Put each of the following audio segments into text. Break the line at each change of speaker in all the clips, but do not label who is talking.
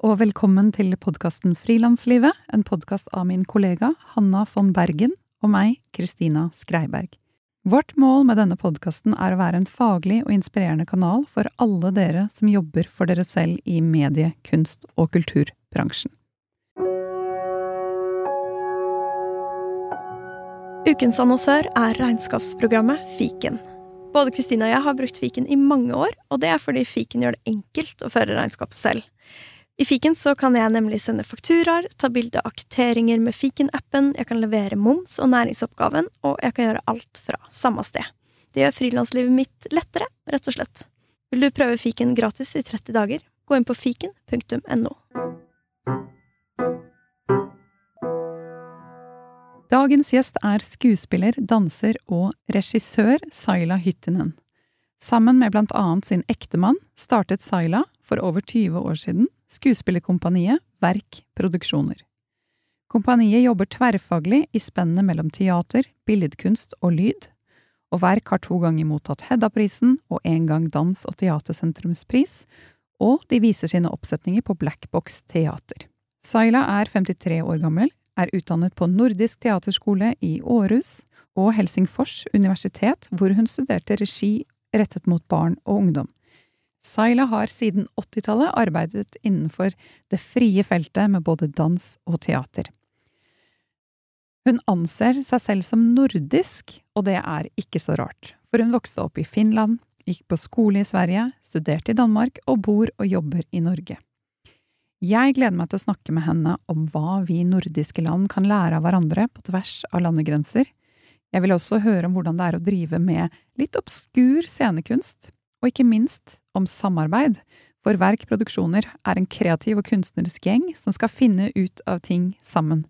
og velkommen til podkasten Frilanslivet, en podkast av min kollega Hanna von Bergen og meg, Kristina Skreiberg. Vårt mål med denne podkasten er å være en faglig og inspirerende kanal for alle dere som jobber for dere selv i medie-, kunst- og kulturbransjen.
Ukens annonsør er regnskapsprogrammet Fiken. Både Kristina og jeg har brukt fiken i mange år, og det er fordi fiken gjør det enkelt å føre regnskapet selv. I fiken så kan jeg nemlig sende fakturaer, ta bilde av kvitteringer med fiken-appen, jeg kan levere moms og næringsoppgaven, og jeg kan gjøre alt fra samme sted. Det gjør frilanslivet mitt lettere, rett og slett. Vil du prøve fiken gratis i 30 dager? Gå inn på fiken.no.
Dagens gjest er skuespiller, danser og regissør Saila Hyttinen. Sammen med blant annet sin ektemann startet Saila, for over 20 år siden, skuespillerkompaniet Verk Produksjoner. Kompaniet jobber tverrfaglig i spennet mellom teater, billedkunst og lyd, og Verk har to ganger mottatt Hedda-prisen og en gang Dans- og teatersentrumspris, og de viser sine oppsetninger på Black Box Teater. Saila er 53 år gammel, er utdannet på Nordisk teaterskole i Århus og Helsingfors universitet, hvor hun studerte regi rettet mot barn og ungdom. Saila har siden 80-tallet arbeidet innenfor det frie feltet med både dans og teater. Hun anser seg selv som nordisk, og det er ikke så rart, for hun vokste opp i Finland, gikk på skole i Sverige, studerte i Danmark og bor og jobber i Norge. Jeg gleder meg til å snakke med henne om hva vi nordiske land kan lære av hverandre på tvers av landegrenser. Jeg vil også høre om hvordan det er å drive med litt obskur scenekunst, og ikke minst om samarbeid, for Verk Produksjoner er en kreativ og kunstnerisk gjeng som skal finne ut av ting sammen.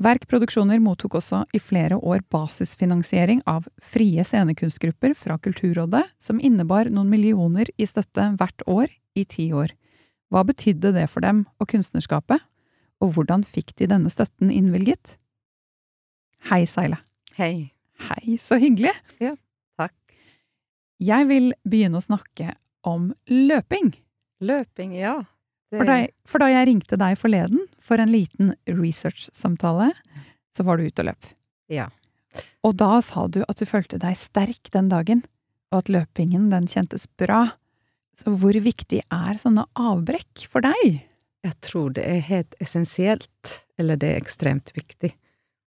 Verk Produksjoner mottok også i flere år basisfinansiering av frie scenekunstgrupper fra Kulturrådet, som innebar noen millioner i støtte hvert år i ti år. Hva betydde det for dem og kunstnerskapet, og hvordan fikk de denne støtten innvilget? Hei, Seile.
Hei.
Hei, så hyggelig.
Ja.
Jeg vil begynne å snakke om løping.
Løping, ja.
Det... For, da, for da jeg ringte deg forleden for en liten research-samtale, så var du ute og løp.
Ja.
Og da sa du at du følte deg sterk den dagen, og at løpingen, den kjentes bra. Så hvor viktig er sånne avbrekk for deg?
Jeg tror det er helt essensielt, eller det er ekstremt viktig.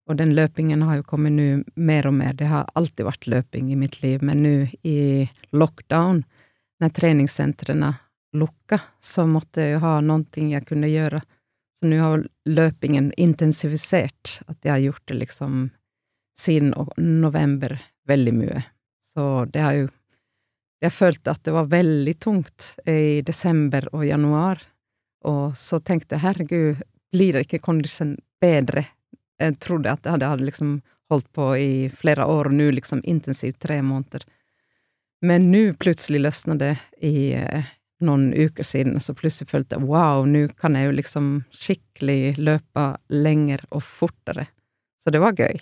Og den løpingen har jo kommet nå mer og mer. Det har alltid vært løping i mitt liv, men nå i lockdown, når treningssentrene lukka, så måtte jeg jo ha noe jeg kunne gjøre. Så nå har løpingen intensivisert, at jeg har gjort det liksom siden november veldig mye. Så det har jo jeg følte at det var veldig tungt i desember og januar, og så tenkte jeg herregud, blir det ikke kondisjon bedre? Jeg trodde at jeg hadde liksom holdt på i flere år, og nå liksom intensivt tre måneder. Men nå plutselig løsna det i eh, noen uker siden, så plutselig følte jeg wow, nå kan jeg jo liksom skikkelig løpe lenger og fortere. Så det var gøy.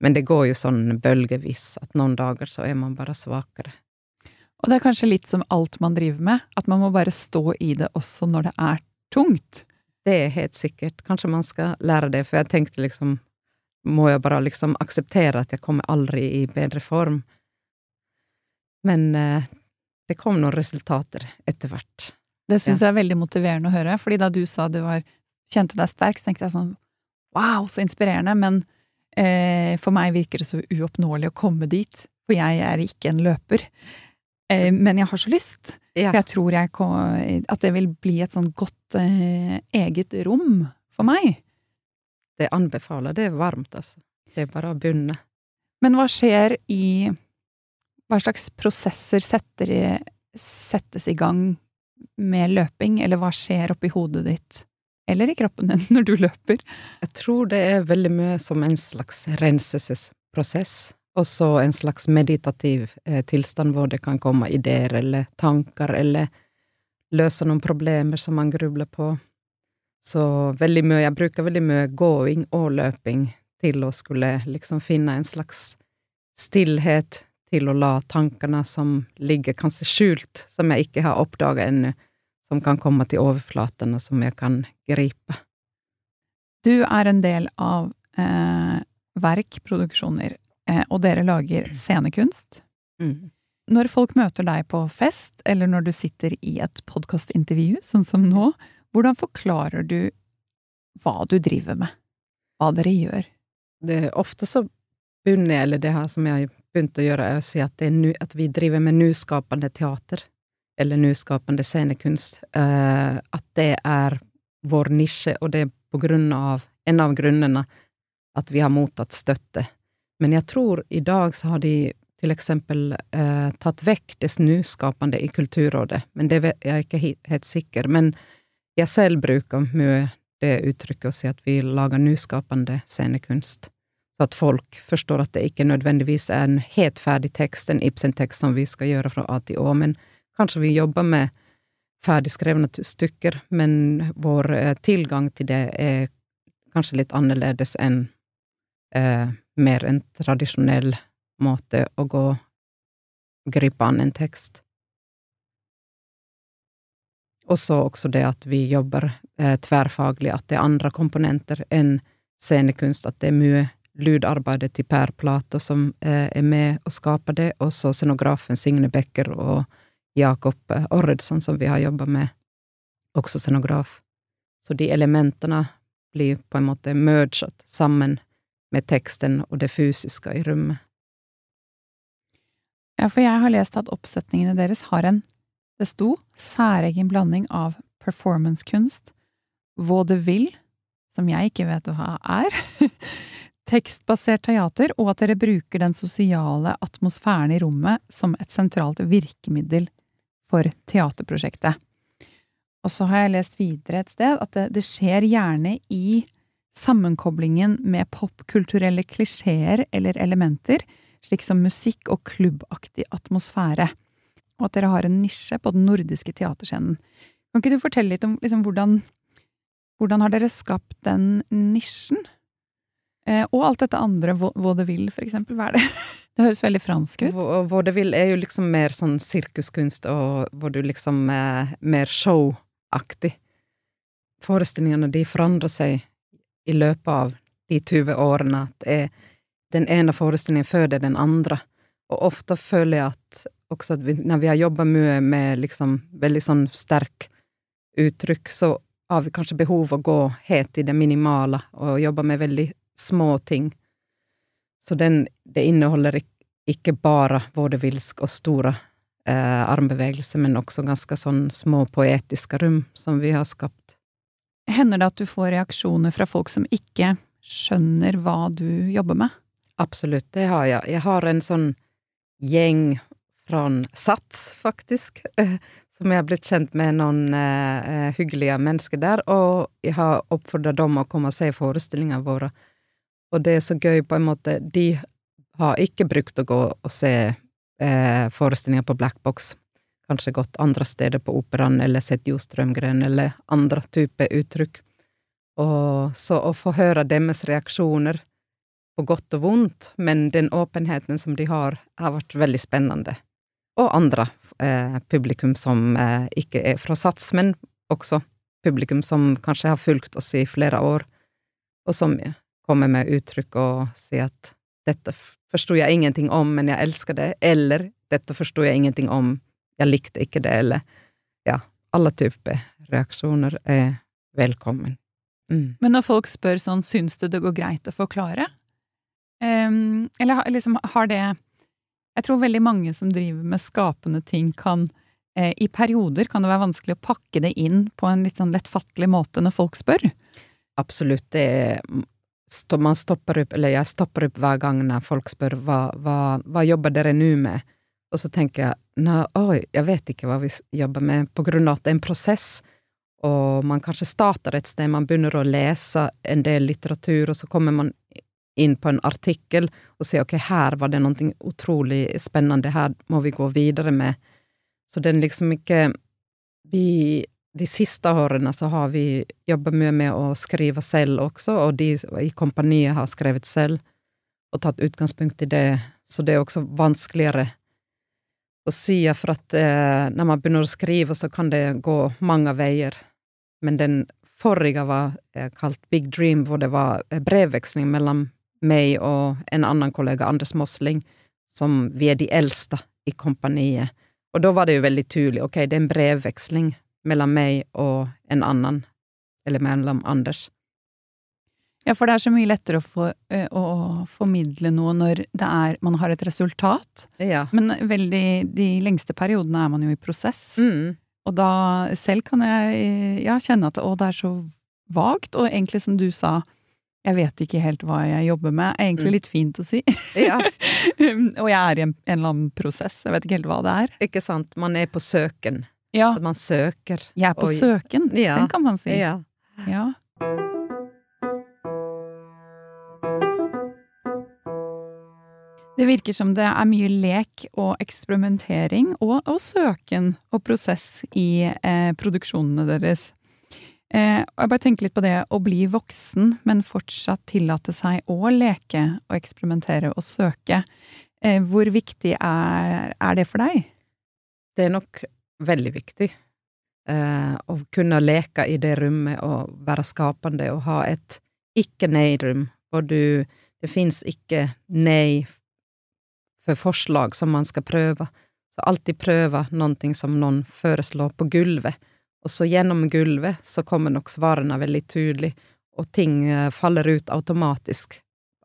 Men det går jo sånn bølgevis, at noen dager så er man bare svakere.
Og det er kanskje litt som alt man driver med, at man må bare stå i det også når det er tungt.
Det er helt sikkert. Kanskje man skal lære det, for jeg tenkte liksom Må jeg bare liksom akseptere at jeg kommer aldri i bedre form? Men eh, det kom noen resultater etter hvert.
Det syns ja. jeg er veldig motiverende å høre, fordi da du sa du var, kjente deg sterk, så tenkte jeg sånn wow, så inspirerende, men eh, for meg virker det så uoppnåelig å komme dit, for jeg er ikke en løper. Eh, men jeg har så lyst. Ja. For jeg tror jeg kom, at det vil bli et sånn godt eh, eget rom for meg.
Det anbefaler. Det er varmt, altså. Det er bare å begynne.
Men hva skjer i Hva slags prosesser setter, settes i gang med løping, eller hva skjer oppi hodet ditt? Eller i kroppen din når du løper?
Jeg tror det er veldig mye som en slags renselsesprosess og så en slags meditativ eh, tilstand hvor det kan komme ideer eller tanker, eller løse noen problemer som man grubler på. Så veldig mye Jeg bruker veldig mye gåing og løping til å skulle liksom finne en slags stillhet, til å la tankene som ligger kanskje skjult, som jeg ikke har oppdaga ennå, som kan komme til overflaten, og som jeg kan gripe.
Du er en del av eh, Verk Produksjoner, eh, og dere lager scenekunst.
Mm.
Når folk møter deg på fest, eller når du sitter i et podkastintervju, sånn som nå, hvordan forklarer du hva du driver med? Hva dere gjør?
Det, ofte så bunner jeg, eller det her som jeg har begynt å gjøre, er å si at, det er nu, at vi driver med nyskapende teater, eller nyskapende scenekunst. Uh, at det er vår nisje, og det er på grunn av en av grunnene at vi har mottatt støtte. Men jeg tror i dag så har de til eksempel eh, tatt vekk det nyskapende i Kulturrådet, men det er jeg ikke helt sikker. Men jeg selv bruker mye det uttrykket å si at vi lager nyskapende scenekunst. Så at folk forstår at det ikke nødvendigvis er en helt ferdig tekst, en Ibsen-tekst som vi skal gjøre fra A til Å, men kanskje vi jobber med ferdigskrevne stykker, men vår eh, tilgang til det er kanskje litt annerledes enn eh, mer en tradisjonell måte å gå gripe an en tekst. Og så også det at vi jobber eh, tverrfaglig, at det er andre komponenter enn scenekunst, at det er mye lydarbeidet til Per Plato som eh, er med og skaper det, og så scenografen Signe Becker og Jakob eh, Orredsson som vi har jobba med, også scenograf. Så de elementene blir på en måte merget sammen med teksten og det fysiske i rommet.
Ja, for jeg har lest at oppsetningene deres har en, det sto, særegen blanding av performancekunst, vaudeville, som jeg ikke vet hva er, tekstbasert teater, og at dere bruker den sosiale atmosfæren i rommet som et sentralt virkemiddel for teaterprosjektet. Og så har jeg lest videre et sted at det, det skjer gjerne i sammenkoblingen med popkulturelle klisjeer eller elementer, slik som musikk og klubbaktig atmosfære, og at dere har en nisje på den nordiske teaterscenen. Kan ikke du fortelle litt om liksom, hvordan, hvordan har dere skapt den nisjen? Eh, og alt dette andre, vaudeville, for eksempel, hva er det? Det høres veldig fransk ut.
Vaudeville er jo liksom mer sånn sirkuskunst, og hvor du liksom er mer showaktig. Forestillingene de forandrer seg i løpet av de 20 årene. At er den ene forestillingen føder den andre. Og ofte føler jeg at også at vi, når vi har jobba mye med liksom veldig sånn sterk uttrykk, så har vi kanskje behov å gå helt i det minimale og jobbe med veldig små ting. Så den, det inneholder ikke bare vaudevilsk og store eh, armbevegelser, men også ganske sånn små poetiske rom som vi har skapt.
Hender det at du får reaksjoner fra folk som ikke skjønner hva du jobber med?
Absolutt, det har jeg. Jeg har en sånn gjeng fra Sats, faktisk, som jeg har blitt kjent med noen uh, hyggelige mennesker der, og jeg har oppfordret dem å komme og se forestillingene våre. Og det er så gøy, på en måte, de har ikke brukt å gå og se uh, forestillinger på Black Box. Kanskje gått andre steder på operaen, eller sett Jo Strømgren, eller andre typer uttrykk. Og så å få høre deres reaksjoner, på godt og vondt, men den åpenheten som de har, har vært veldig spennende. Og andre eh, publikum som eh, ikke er fra Sats, men også publikum som kanskje har fulgt oss i flere år, og som kommer med uttrykk og sier at 'dette forsto jeg ingenting om, men jeg elsker det', eller 'dette forsto jeg ingenting om, jeg likte ikke det', eller ja, alle typer reaksjoner er velkommen.
Mm. Men når folk spør sånn 'syns du det går greit å forklare', um, eller liksom har det Jeg tror veldig mange som driver med skapende ting, kan eh, I perioder kan det være vanskelig å pakke det inn på en litt sånn lettfattelig måte når folk spør.
Absolutt. Det er man stopper opp, eller jeg stopper opp hver gang når folk spør hva, hva, hva jobber dere nå med, og så tenker jeg nei, oi, jeg vet ikke hva vi jobber med, på grunn av at det er en prosess, og man kanskje starter et sted, man begynner å lese en del litteratur, og så kommer man inn på en artikkel og sier ok, her var det noe utrolig spennende, her må vi gå videre med. Så den liksom ikke Vi de siste årene så har vi jobba mye med å skrive selv også, og de i kompaniet har skrevet selv og tatt utgangspunkt i det, så det er også vanskeligere å si, for at eh, når man begynner å skrive, så kan det gå mange veier. Men den forrige var eh, kalt Big Dream, hvor det var eh, brevveksling mellom meg og en annen kollega, Anders Mosling, som vi er de eldste i kompaniet. Og da var det jo veldig tydelig, ok, det er en brevveksling mellom meg og en annen, eller mellom Anders.
Ja, for det er så mye lettere å, få, uh, å formidle noe når det er, man har et resultat.
Ja.
Men veldig, de lengste periodene er man jo i prosess.
Mm.
Og da selv kan jeg ja, kjenne at å, det er så vagt, og egentlig som du sa, jeg vet ikke helt hva jeg jobber med, er egentlig
Mm.
litt fint å si.
Ja,
og jeg er i en, en eller annen prosess, jeg vet ikke helt hva det er.
ikke sant. Man er på søken.
Ja,
At man søker.
jeg er på
og...
søken,
Ja.
den kan man si.
Ja.
Ja. Det virker som det er mye lek og eksperimentering og, og søken og prosess i eh, produksjonene deres. Eh, og jeg bare tenker litt på det å bli voksen, men fortsatt tillate seg å leke og eksperimentere og søke. Eh, hvor viktig er, er det for deg?
Det er nok veldig viktig. Eh, å kunne leke i det rommet og være skapende og ha et ikke-nei-rom, hvor du Det fins ikke nei for forslag som man skal prøve. Så alltid prøve noe som noen foreslår på gulvet, og så gjennom gulvet så kommer nok svarene veldig tydelig, og ting eh, faller ut automatisk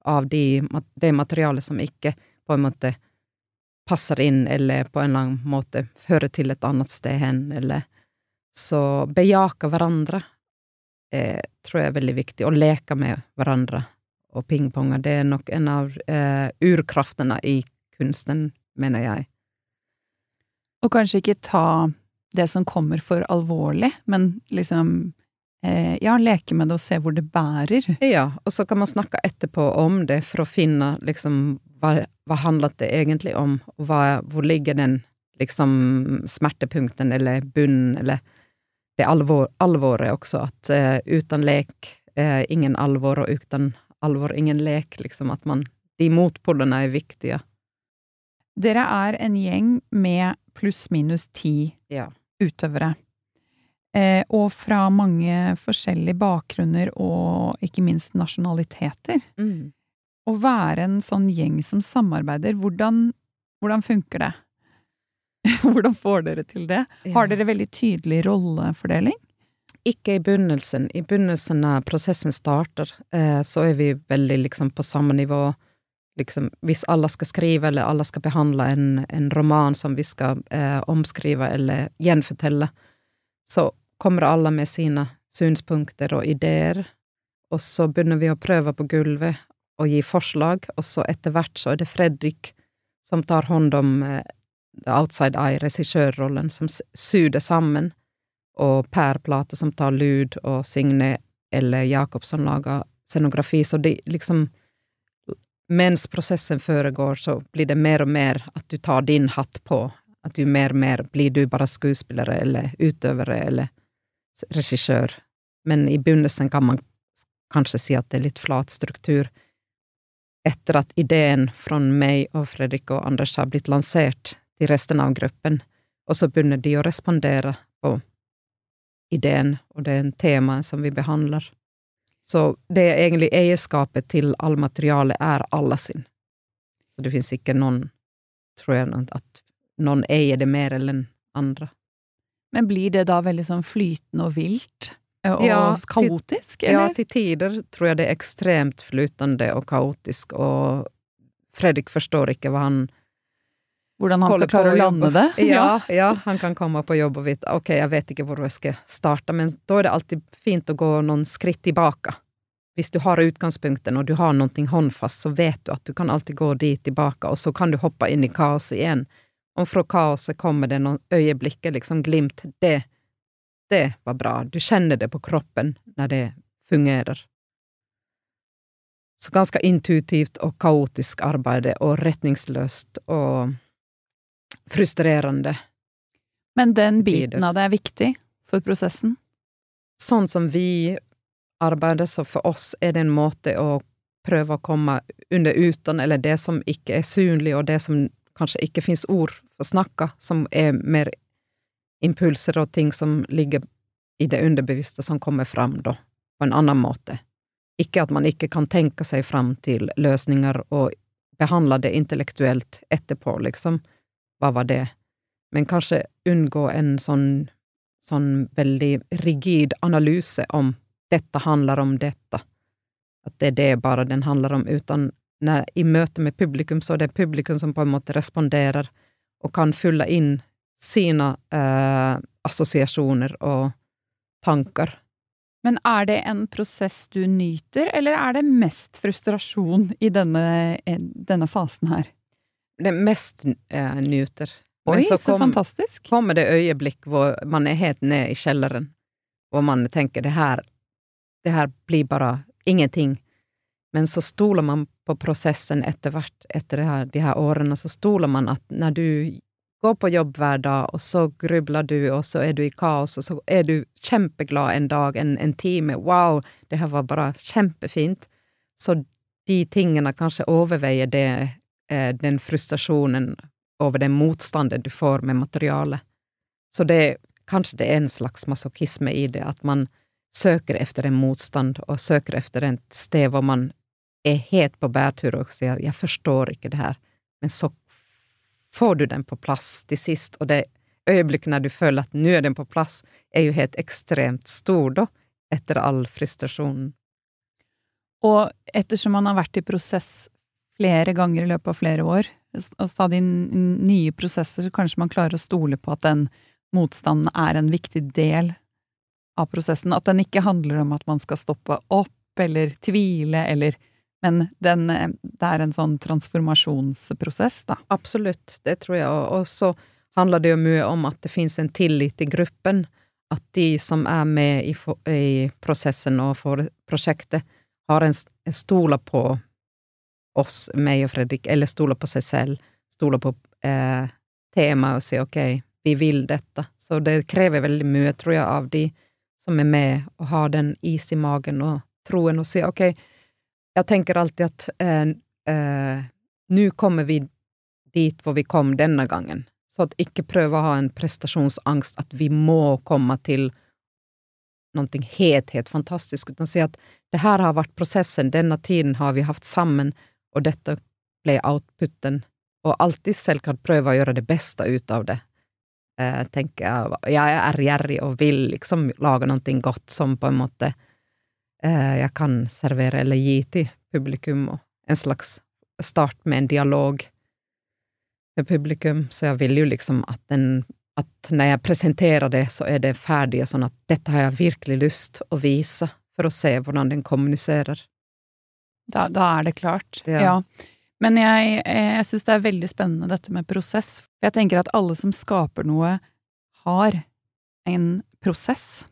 av det, det materialet som ikke på en måte passer inn, eller på en eller annen måte hører til et annet sted hen, eller Så bejake hverandre eh, tror jeg er veldig viktig, å leke med hverandre og pingponge. Det er nok en av eh, urkraftene i kunsten, mener jeg.
Og kanskje ikke ta det som kommer for alvorlig, men liksom eh, ja, leke med det og se hvor det bærer.
Ja, og så kan man snakke etterpå om det for å finne liksom hva, hva handlet det egentlig om, og hva, hvor ligger den liksom smertepunkten eller bunnen, eller det alvor, alvoret også, at eh, uten lek eh, ingen alvor, og uten alvor ingen lek, liksom at man De motpolene er viktige.
Dere er en gjeng med pluss-minus ti
Ja.
utøvere. Eh, og fra mange forskjellige bakgrunner og ikke minst nasjonaliteter.
Mm.
Å være en sånn gjeng som samarbeider, hvordan, hvordan funker det? hvordan får dere til det? Har dere veldig tydelig rollefordeling?
Ikke i begynnelsen. I begynnelsen når prosessen starter, eh, så er vi veldig liksom på samme nivå. Liksom, hvis alle skal skrive eller alle skal behandle en, en roman som vi skal eh, omskrive eller gjenfortelle, så kommer alle med sine synspunkter og ideer, og så begynner vi å prøve på gulvet og gi forslag, og så etter hvert så er det Fredrik som tar hånd om eh, Outside Eye, regissørrollen, som syr det sammen og Per Plate som tar lyd, og Signe eller Jakob som lager scenografi. Så de liksom Mens prosessen foregår, så blir det mer og mer at du tar din hatt på. At du mer og mer blir du bare skuespillere eller utøvere eller regissør. Men i begynnelsen kan man kanskje si at det er litt flat struktur. Etter at ideen fra meg og Fredrik og Anders har blitt lansert til resten av gruppen, og så begynner de å respondere på ideen og det temaet som vi behandler. Så det er egentlig eierskapet til all materiale er alle sin. Så det finnes ikke noen, tror jeg, at noen eier det mer enn andre.
Men blir det da veldig sånn flytende og vilt? eh, Og
Ja, til-
eller?
Ja, til tider tror jeg det er ekstremt flytende og kaotisk, og Fredrik forstår ikke hva han
Hvordan han skal klare å lande det?
Ja, ja, han kan komme på jobb og vite ok, jeg vet ikke hvor jeg skal starte, men da er det alltid fint å gå noen skritt tilbake. Hvis du har utgangspunktet og du har noe håndfast, så vet du at du kan alltid gå dit tilbake, og så kan du hoppe inn i kaoset igjen. Og fra kaoset kommer det noen øyeblikker, liksom glimt. Det, det var bra. Du kjenner det på kroppen når det fungerer. Så ganske intuitivt og kaotisk arbeid, og retningsløst og frustrerende.
Men den biten av det er viktig for prosessen?
Sånn som vi arbeider, så for oss er det en måte å prøve å komme under uten, eller det som ikke er synlig, og det som kanskje ikke fins ord for snakka, som er mer impulser og ting som ligger i det underbevisste, som kommer fram da, på en annen måte. Ikke at man ikke kan tenke seg fram til løsninger og behandle det intellektuelt etterpå, liksom. Hva var det? Men kanskje unngå en sånn, sånn veldig rigid analyse om dette handler om dette. At det er det bare den handler om, uten når, i møte med publikum, så er det publikum som på en måte responderer og kan fylle inn sine eh, assosiasjoner og tanker.
Men er det en prosess du nyter, eller er det mest frustrasjon i denne, denne fasen her?
Det mest eh, nyter.
Oi, så, så fantastisk.
kommer det øyeblikk hvor man er helt ned i kjelleren, og man tenker det her, det her blir bare ingenting. Men så stoler man på prosessen etter hvert, etter her, de her årene, så stoler man at når du går på jobb hver dag, og så grubler du, og så er du i kaos, og så er du kjempeglad en dag, en, en time, wow, det her var bare kjempefint. Så de tingene kanskje overveier det, den frustrasjonen over den motstanden du får med materialet. Så det, kanskje det er en slags masochisme i det, at man søker etter en motstand, og søker etter et sted hvor man er helt på bærtur og sier 'jeg forstår ikke det her', men så får du den på plass til sist, og det øyeblikket når du føler at nå er den på plass, er jo helt ekstremt stor, da, etter all frustrasjonen.
Og ettersom man har vært i prosess flere ganger i løpet av flere år, og stadig nye prosesser, så kanskje man klarer å stole på at den motstanden er en viktig del av prosessen. At den ikke handler om at man skal stoppe opp eller tvile eller men den, eh, det er en sånn transformasjonsprosess, da.
Absolutt, det tror jeg. Og så handler det jo mye om at det finnes en tillit i gruppen. At de som er med i, i prosessen og for prosjektet, har en, en stoler på oss, meg og Fredrik, eller stoler på seg selv, stoler på eh, temaet og sier ok, vi vil dette. Så det krever veldig mye, tror jeg, av de som er med, og har den is i magen og troen, og sier ok, jeg tenker alltid at eh, eh, nå kommer vi dit hvor vi kom denne gangen. Så at ikke prøve å ha en prestasjonsangst, at vi må komme til noe helt, helt fantastisk, men si at det her har vært prosessen, denne tiden har vi hatt sammen, og dette ble outputen. Og alltid selv kan prøve å gjøre det beste ut av det. Eh, tenker jeg, jeg er gjerrig og vil liksom lage noe godt som på en måte Eh, jeg kan servere eller gi til publikum, og en slags start med en dialog med publikum, så jeg vil jo liksom at den at når jeg presenterer det, så er det ferdig, sånn at dette har jeg virkelig lyst å vise, for å se hvordan den kommuniserer.
Da, da er det klart, ja. ja. Men jeg, jeg syns det er veldig spennende dette med prosess. Jeg tenker at alle som skaper noe, har en prosess.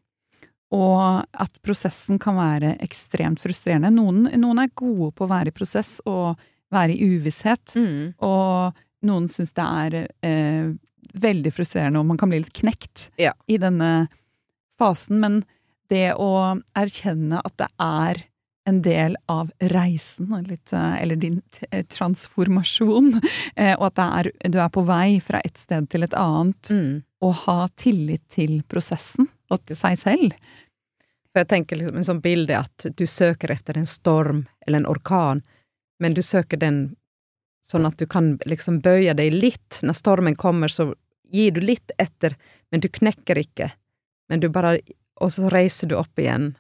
Og at prosessen kan være ekstremt frustrerende. Noen, noen, er gode på å være i prosess og være i uvisshet, mm. og noen syns det er eh, veldig frustrerende, og man kan bli litt knekt ja. i denne fasen. Men det å erkjenne at det er en del av reisen, litt, eh, eller din transformasjon, eh, og at er, du er på vei fra et sted til et annet, mm. og ha tillit til prosessen og til seg selv,
for jeg tenker liksom en sånn bilde at du søker etter en storm eller en orkan, men du søker den sånn at du kan liksom bøye deg litt. Når stormen kommer, så gir du litt etter, men du knekker ikke. Men du bare Og så reiser du opp igjen.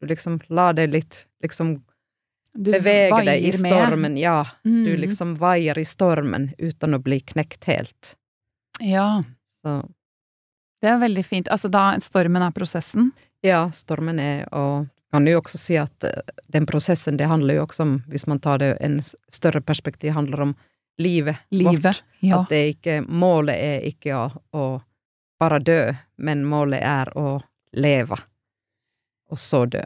Du liksom lar deg litt liksom du bevege deg i stormen. Med. Ja. Mm. Du liksom vaier i stormen uten å bli knekt helt.
Ja. Så. Det er veldig fint. Altså da stormen er prosessen?
Ja, stormen er, og kan jo også si at eh, den prosessen, det handler jo også om, hvis man tar det en større perspektiv, handler om livet, livet vårt. Ja. At det ikke Målet er ikke å, å bare dø, men målet er å leve, og så dø.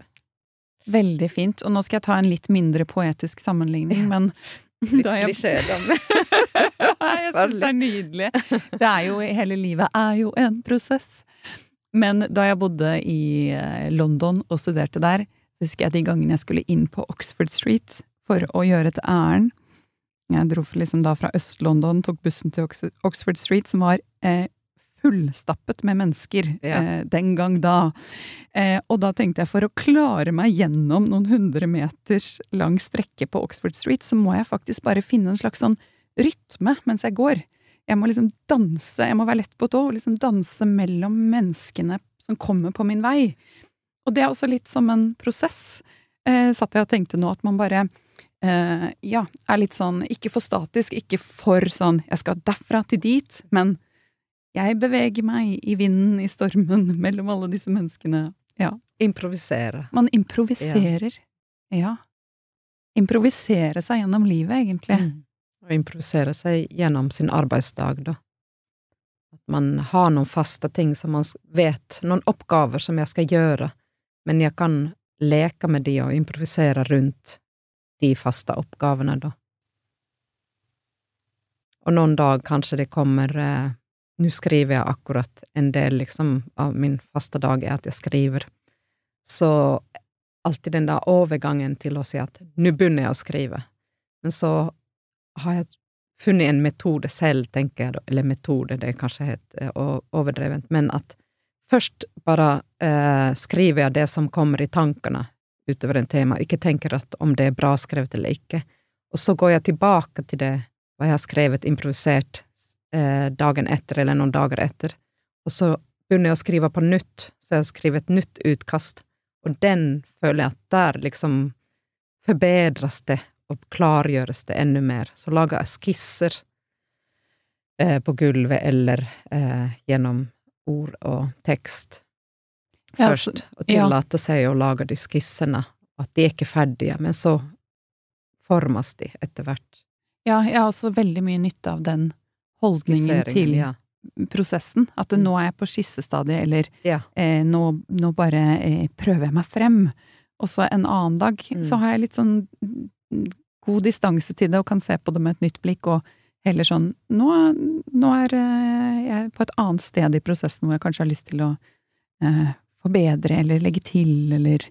Veldig fint. Og nå skal jeg ta en litt mindre poetisk sammenligning, men
klisjé, da.
jeg syns det er nydelig. Det er jo, hele livet er jo en prosess. Men da jeg bodde i eh, London og studerte der, så husker jeg de gangene jeg skulle inn på Oxford Street for å gjøre et ærend. Jeg dro liksom da fra Øst-London, tok bussen til Oxford Street, som var eh, fullstappet med mennesker ja. eh, den gang da. Eh, og da tenkte jeg for å klare meg gjennom noen hundre meters lang strekke på Oxford Street, så må jeg faktisk bare finne en slags sånn rytme mens jeg går. Jeg må liksom danse, jeg må være lett på tå, og liksom danse mellom menneskene som kommer på min vei. Og det er også litt som en prosess, eh, satt jeg og tenkte nå, at man bare eh, ja, er litt sånn ikke for statisk, ikke for sånn jeg skal derfra til dit, men jeg beveger meg i vinden, i stormen, mellom alle disse menneskene. Ja.
Improvisere.
Man improviserer. Ja. ja. Improvisere seg gjennom livet, egentlig. Mm.
Og improvisere seg gjennom sin arbeidsdag, da. At man har noen faste ting som man vet, noen oppgaver som jeg skal gjøre, men jeg kan leke med de og improvisere rundt de faste oppgavene, da. Og noen dag kanskje det kommer eh, nå skriver jeg akkurat en del, liksom, av min faste dag er at jeg skriver. Så alltid den der overgangen til å si at nå begynner jeg å skrive. Men så har jeg funnet en metode selv, tenker jeg, eller metode, det er kanskje helt eh, overdrevent, men at først bare eh, skriver jeg det som kommer i tankene utover en tema, ikke tenker at om det er bra skrevet eller ikke. Og så går jeg tilbake til det hva jeg har skrevet, improvisert, dagen etter eller noen dager etter. Og så begynner jeg å skrive på nytt, så jeg skriver et nytt utkast, og den føler jeg at der liksom forbedres det og klargjøres det enda mer. Så lager jeg skisser eh, på gulvet eller eh, gjennom ord og tekst først, ja, så, og tillater ja. seg å lage de skissene, at de er ikke ferdige, men så formes de etter hvert.
Ja, jeg har også veldig mye nytte av den holdningen til ja. prosessen. At mm. nå er jeg på skissestadiet, eller ja. eh, nå, nå, bare eh, prøver jeg meg frem. Og så en annen dag mm. så har jeg litt sånn god distanse til det og kan se på det med et nytt blikk, og heller sånn nå, nå er eh, jeg på et annet sted i prosessen hvor jeg kanskje har lyst til å eh, forbedre eller legge til eller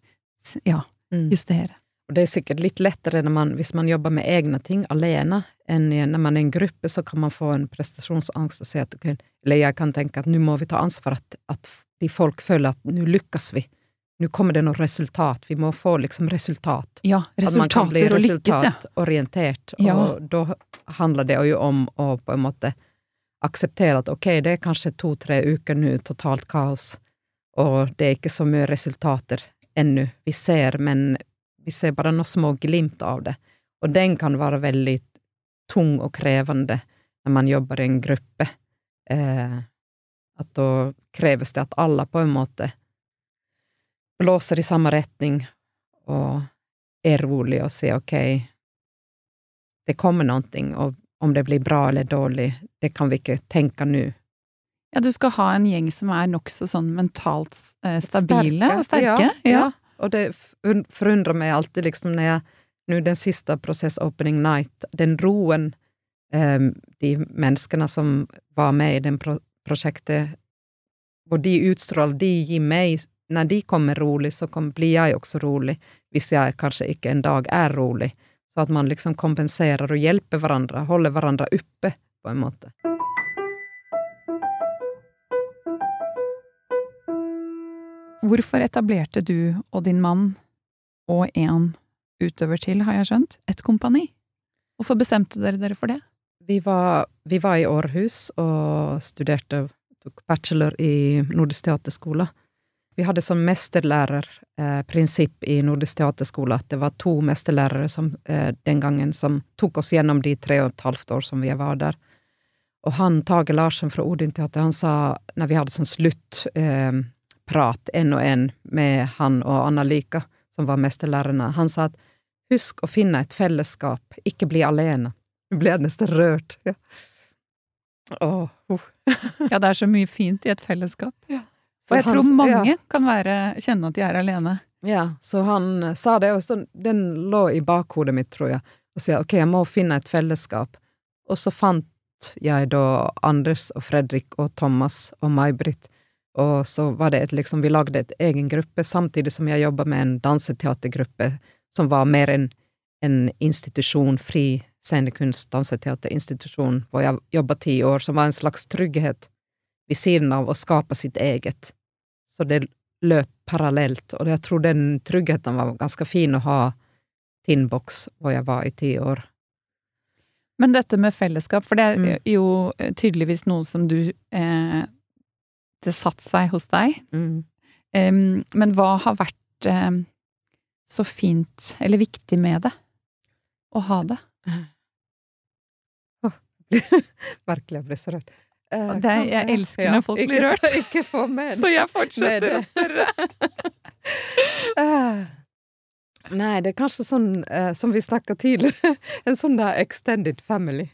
ja, mm. justere.
Og det er sikkert litt lettere man, hvis man jobber med egne ting alene, enn når man er i en gruppe, så kan man få en prestasjonsangst og si at Eller jeg kan tenke at nå må vi ta ansvar at, at de folk føler at nå lykkes vi. Nå kommer det noe resultat. Vi må få liksom resultat.
Ja, resultater og lykkes, ja.
Resultatorientert. Ja. Og da handler det jo om å på en måte akseptere at ok, det er kanskje to-tre uker nå, totalt kaos, og det er ikke så mye resultater ennå vi ser, men vi ser bare noen små glimt av det. Og den kan være veldig tung og krevende når man jobber i en gruppe. Eh, at da kreves det at alle på en måte blåser i samme retning og er rolig og sier ok, det kommer noe, og om det blir bra eller dårlig, det kan vi ikke tenke nå.
Ja, du skal ha en gjeng som er nokså sånn mentalt eh, stabile og sterke.
Ja, ja. ja, og det forundrer meg alltid, liksom, når jeg Nå den siste prosess, Opening Night, den roen um, de menneskene som var med i det pro prosjektet, og de utstråler, de gir meg Når de kommer rolig, så kom, blir jeg også rolig, hvis jeg kanskje ikke en dag er rolig. Så at man liksom kompenserer og hjelper hverandre, holder hverandre oppe, på en måte.
Hvorfor etablerte du og din mann og en utøver til, har jeg skjønt, et kompani? Hvorfor bestemte dere dere for det?
Vi var, vi var i Århus og studerte, tok bachelor i Nordisk teaterskole. Vi hadde sånn mesterlærerprinsipp eh, i Nordisk teaterskole, at det var to mesterlærere som, eh, den gangen som tok oss gjennom de tre og et halvt år som vi var der. Og han Tage Larsen fra Odin teater, han sa, når vi hadde sånn slutt eh, prat, en og en, med han og Anna-Lika, som var mesterlærerne. Han sa at husk å finne et fellesskap, ikke bli alene. Nå ble jeg nesten rørt. Ja.
Oh, oh. ja, det er så mye fint i et fellesskap. Ja. Og jeg han, tror mange ja. kan være, kjenne at de er alene.
Ja, så han sa det, og så, den lå i bakhodet mitt, tror jeg, og sa ok, jeg må finne et fellesskap. Og så fant jeg da Anders og Fredrik og Thomas og May-Britt og så var det et, liksom, vi lagde et egen gruppe, samtidig som jeg jobba med en danseteatergruppe som var mer en, en institusjon, fri scenekunst, danseteaterinstitusjon, hvor jeg jobba ti år, som var en slags trygghet ved siden av å skape sitt eget. Så det løp parallelt, og jeg tror den tryggheten var ganske fin å ha Tinnboks, hvor jeg var i ti år.
Men dette med fellesskap, for det er
Mm.
jo tydeligvis noe som du eh, Det satt seg hos deg.
Mm.
Um, men hva har vært um, så fint, eller viktig med det? Å ha det?
Virkelig, jeg ble så rørt.
Uh, det jeg elsker når folk blir rørt.
Ikke med
Så jeg fortsetter å spørre.
Eh, Nei, det er kanskje sånn uh, som vi snakka tidligere, en sånn der extended family.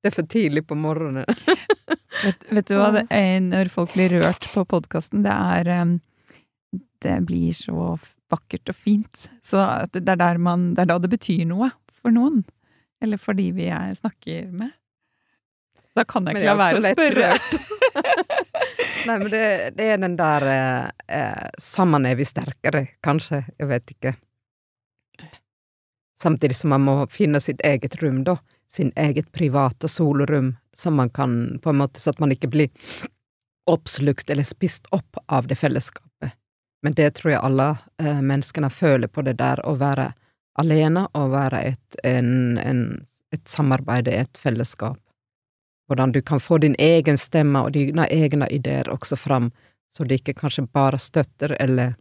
Det er for tidlig på morgenen.
Vet, vet du hva det er når folk blir rørt på podkasten? Det er Det blir så vakkert og fint. Så det er, der man, det er da det betyr noe for noen. Eller for de vi er, snakker med. Da kan jeg ikke la være å spørre.
Nei, men det, det er den der eh, eh, Sammen er vi sterkere, kanskje. Jeg vet ikke. Samtidig som man må finne sitt eget rom, da. Sin eget private solrom, som man kan på en måte Så at man ikke blir oppslukt eller spist opp av det fellesskapet. Men det tror jeg alle eh, menneskene føler på det der, å være alene og være et, en, en, et samarbeid, et fellesskap. Hvordan du kan få din egen stemme og dine egne ideer også fram, så de ikke kanskje bare støtter eller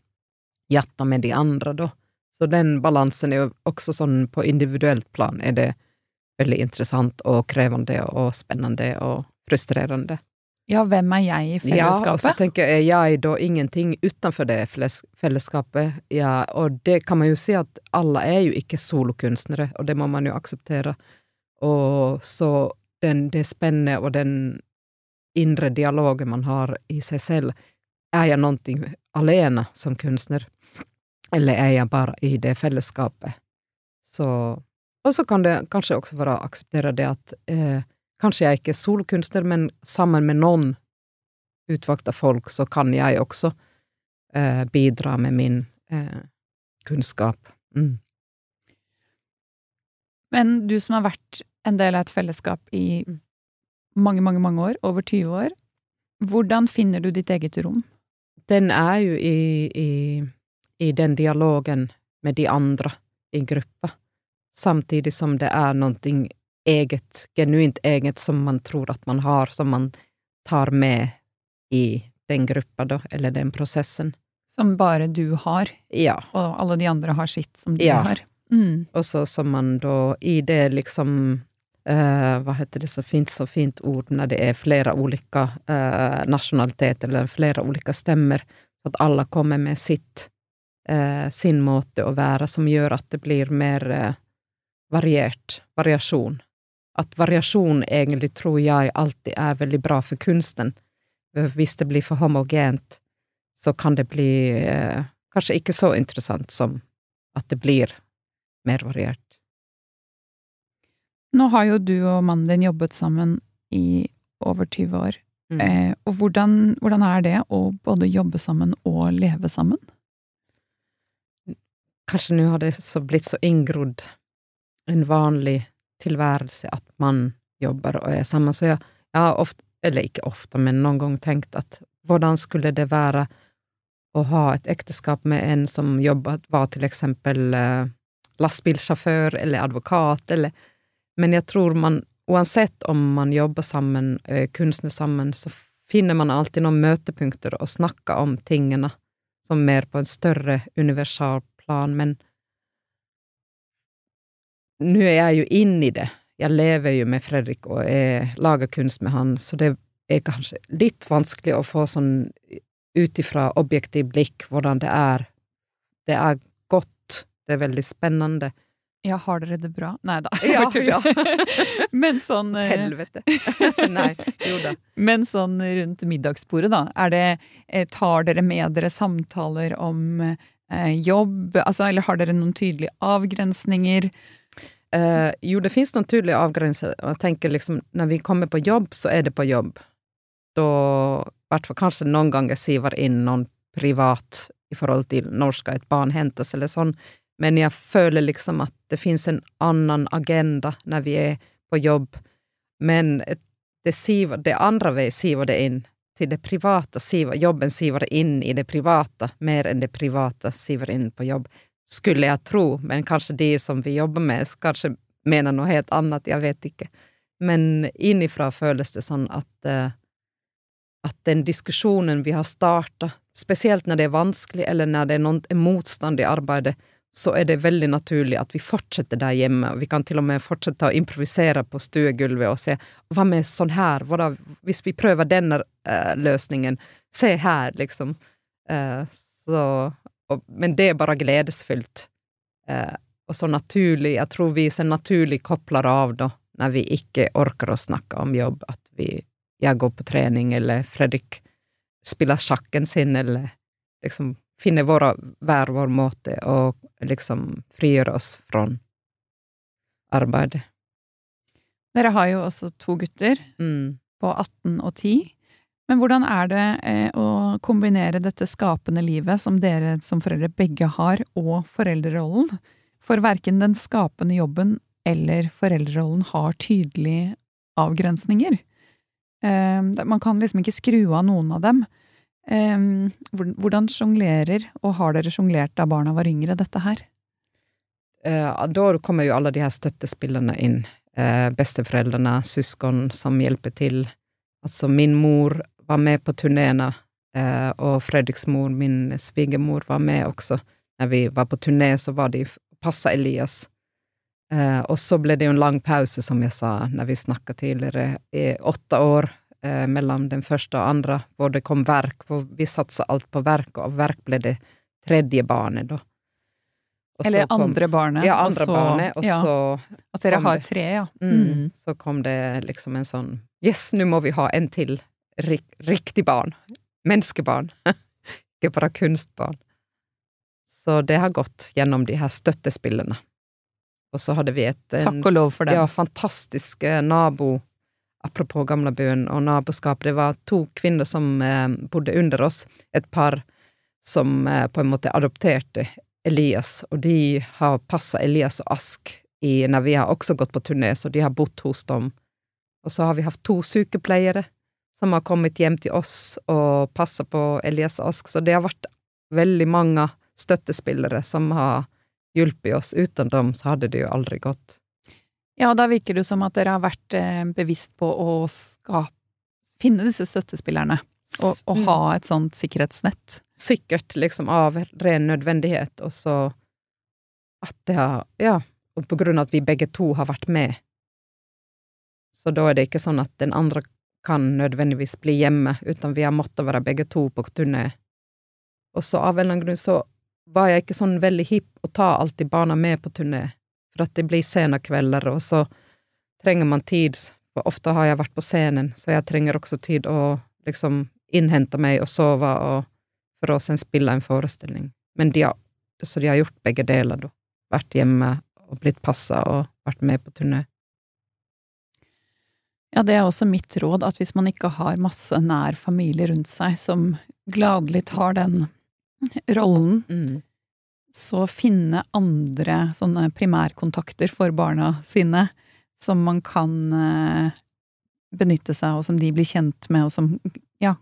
jatter med de andre, da. Så den balansen er jo også sånn på individuelt plan er det veldig interessant og krevende og spennende og frustrerende.
Ja, hvem er jeg i fellesskapet?
Ja, og så tenker jeg, er jeg da ingenting utenfor det fellesskapet? Ja, og det kan man jo si at alle er jo ikke solokunstnere, og det må man jo akseptere. Og så den, det spennet og den indre dialogen man har i seg selv, er jeg noe alene som kunstner, eller er jeg bare i det fellesskapet? Så Og så kan det kanskje også være å akseptere det at eh, kanskje jeg ikke er solokunstner, men sammen med noen utvalgte folk, så kan jeg også eh, bidra med min eh, kunnskap. Mm.
Men du som har vært en del av et fellesskap i
Mm.
mange, mange, mange år, over 20 år, hvordan finner du ditt eget rom?
Den er jo i, i, i den dialogen med de andre i gruppa, samtidig som det er noe eget, genuint eget, som man tror at man har, som man tar med i den gruppa, da, eller den prosessen.
Som bare du har,
Ja.
og alle de andre har sitt som de
Ja.
har. Mm.
Og så som man da i det liksom Uh, Hva heter det så fint, så fint ord når det er flere ulike uh, nasjonaliteter eller flere ulike stemmer, så at alle kommer med sitt uh, sin måte å være, som gjør at det blir mer variert. Variasjon. At variasjon egentlig tror jeg alltid er veldig bra for kunsten. Eh, Hvis det blir for homogent, så kan det bli eh, kanskje ikke så interessant som at det blir mer variert.
Nå har jo du og mannen din jobbet sammen i over 20 år.
Mm.
Eh, og hvordan, hvordan er det å både jobbe sammen og leve sammen?
Kanskje nå har det så blitt så inngrodd en vanlig tilværelse at man jobber og er sammen, så jeg, jeg har ofte, eller ikke ofte, men noen gang tenkt at hvordan skulle det være å ha et ekteskap med en som jobbet, var til eksempel eh, lastebilsjåfør eller advokat, eller Men jeg tror man, uansett om man jobber sammen, er kunstner sammen, så finner man alltid noen møtepunkter og snakker om tingene som mer på en større universal plan, men nå er jeg jo inne i det. Jeg lever jo med Fredrik og jeg lager kunst med han, så det er kanskje litt vanskelig å få sånn ut ifra objektiv blikk hvordan det er. Det er godt, det er veldig spennende.
Ja, har dere det bra? Nei da,
Ja,
tuller. Men sånn eh,
Helvete. Nei, jo da.
Men sånn rundt middagsbordet, da, er det eh, Tar dere med dere samtaler om eh, jobb, altså, eller har dere noen tydelige avgrensninger?
Eh, jo, det finnes noen tydelige avgrenser, jeg tenker liksom, når vi kommer på jobb, så er det på jobb. Da, hvert fall kanskje noen ganger siver inn noen privat i forhold til når skal et barn hentes, eller sånn, men jeg føler liksom at det finnes en annen agenda når vi er på jobb. Men det, siver, det andre veien siver det inn til det private. Siver, jobben siver inn i det private mer enn det private siver inn på jobb. Skulle jeg tro, men kanskje de som vi jobber med, kanskje mener noe helt annet, jeg vet ikke. Men innifra føles det sånn at, uh, at den diskusjonen vi har starta, spesielt når det er vanskelig, eller når det er noen motstand i arbeidet, så er det veldig naturlig at vi fortsetter der hjemme. Vi kan til og med fortsette å improvisere på stuegulvet og se hva med sånn her, hva da, hvis vi prøver denne uh, løsningen, se her, liksom. Uh, så, og, men det er bare gledesfylt. Eh, og så naturlig, jeg tror vi så naturlig kobler av da, når vi ikke orker å snakke om jobb, at vi, jeg går på trening, eller Fredrik spiller sjakken sin, eller liksom finne våra, hver vår måte å liksom frigjøre oss fra arbeidet.
Dere har jo også to gutter
mm.
på 18 og 10. Men hvordan er det eh, å kombinere dette skapende livet som dere som foreldre begge har, og foreldrerollen? For verken den skapende jobben eller foreldrerollen har tydelige avgrensninger. Eh, man kan liksom ikke skru av noen av dem. Um, hvordan sjonglerer, og har dere sjonglert da barna var yngre, dette her?
Da kommer jo alle de her støttespillerne inn. Besteforeldrene, søsken som hjelper til. Altså, min mor var med på turneene, uh, og Fredriks mor, min svigermor, var med også. Når vi var på turné, så var de passa Elias. og så ble det jo en lang pause, som jeg sa når vi snakka tidligere, i åtte år eh, mellom den første og andre, hvor det kom verk, hvor vi satsa alt på verk, og verk ble det tredje barnet, da.
Og Eller kom, andre barnet.
Ja, andre så, barnet, og
ja,
så
At dere har tre, ja.
Mm, mm. Så kom det liksom en sånn Yes, nå må vi ha en til riktig barn. Menneskebarn. Ikke bare kunstbarn. Så det har gått gjennom de her støttespillene. Og så hadde vi et
Takk og lov for det.
Ja, fantastisk nabo apropos gamlebyen og naboskap, det var to kvinner som eh, bodde under oss, et par som eh, på en måte adopterte Elias, og de har passa Elias og Ask i, når vi har også gått på turné, så de har bodd hos dem. Og så har vi hatt to sykepleiere som har kommet hjem til oss og passa på Elias Ask, så det har vært veldig mange støttespillere som har hjulpet oss. Uten dem så hadde det jo aldri gått.
Ja, da virker det som at dere har vært eh, bevisst på å skape, finne disse støttespillerne. Og, og, ha et sånt sikkerhetsnett.
Sikkert, liksom av ren nødvendighet, og så at det har Ja, og på grunn av at vi begge to har vært med. Så da er det ikke sånn at den andre kan nødvendigvis bli hjemme, uten vi har måttet være begge to på turné. Og så av en eller annen grunn så var jeg ikke sånn veldig hipp å ta alltid barna med på turné for at det blir sene kvelder, og så trenger man tid. For ofte har jeg vært på scenen, så jeg trenger også tid å liksom innhente meg og sove og for å sen spille en forestilling. Men de har, så de har gjort begge deler, da. Vært hjemme og blitt passa og vært med på turné.
Ja, det er også mitt råd, at hvis man ikke har masse nær familie rundt seg som gladelig tar den rollen,
mm
så finne andre sånne primærkontakter for barna sine som man kan eh, benytte seg av, og som de blir kjent med, og som, ja,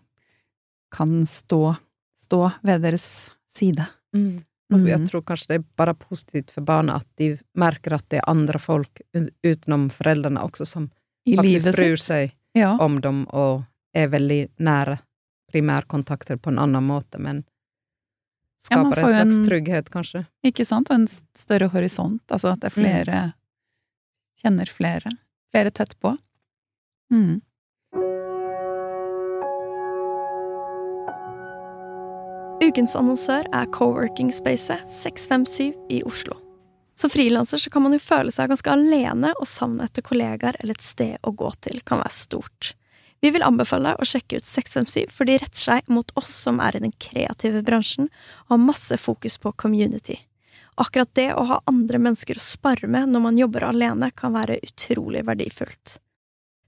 kan stå, stå ved deres side.
Mm. Altså, jeg tror kanskje det er bare positivt for barna at de merker at det er andre folk utenom foreldrene også som I faktisk bryr seg ja. om dem og er veldig nære primærkontakter på en annen måte, men Skaper ja, en slags en, trygghet, kanskje.
Ikke sant, og en større horisont. Altså at det er mm. flere mm. Kjenner flere. Flere tett på. Mm.
Ukens annonsør er Coworking Spacet 657 i Oslo. Som frilanser kan man jo føle seg ganske alene, og savnet etter kollegaer eller et sted å gå til kan være stort. Vi vil anbefale deg å sjekke ut 657, for de retter seg mot oss som er i den kreative bransjen og har masse fokus på community. Akkurat det å ha andre mennesker å spare med når man jobber alene, kan være utrolig verdifullt.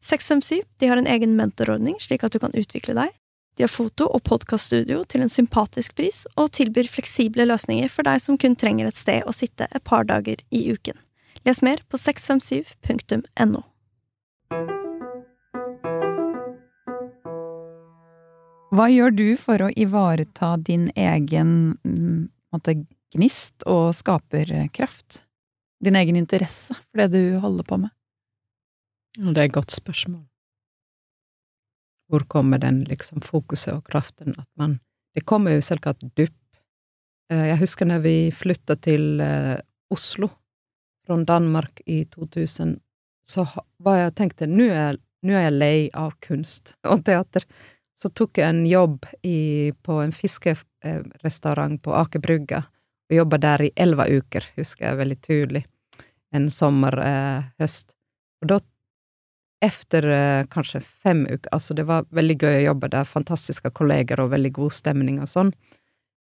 657 de har en egen mentorordning, slik at du kan utvikle deg. De har foto- og podkaststudio til en sympatisk pris, og tilbyr fleksible løsninger for deg som kun trenger et sted å sitte et par dager i uken. Les mer på 657.no.
Hva gjør du for å ivareta din egen mm, måte, gnist og skaperkraft? Din egen interesse for det du holder på med?
Det er et godt spørsmål. Hvor kommer den liksom fokuset og kraften? At man Det kommer jo selvsagt dupp. Eh, jeg husker når vi flytta til eh, Oslo fra Danmark i 2000, så var jeg tenkte nå er, nå er jeg lei av kunst og teater så tok jeg en jobb i, på en fiskerestaurant på Aker Brygge, og jobba der i elleve uker, husker jeg veldig tydelig, en sommer-høst. Eh, og da, etter eh, kanskje fem uker, altså det var veldig gøy å jobbe der, fantastiske kolleger og veldig god stemning og sånn,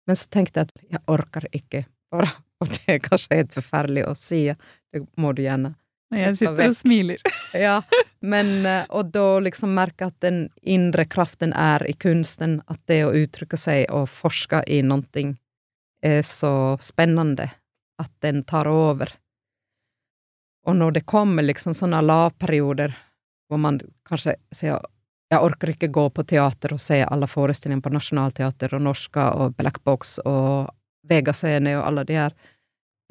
men så tenkte jeg at jeg orker ikke, bare, og det er kanskje helt forferdelig å si, det må du gjerne
jeg sitter og smiler.
ja, men eh, Og da liksom merke at den indre kraften er i kunsten, at det å uttrykke seg og forske i noe er så spennende at den tar over. Og når det kommer liksom sånne lavperioder hvor man kanskje sier jeg orker ikke gå på teater og se alle forestillingene på Nationaltheatret og Norska og Black Box og Vega Scene og alle de her,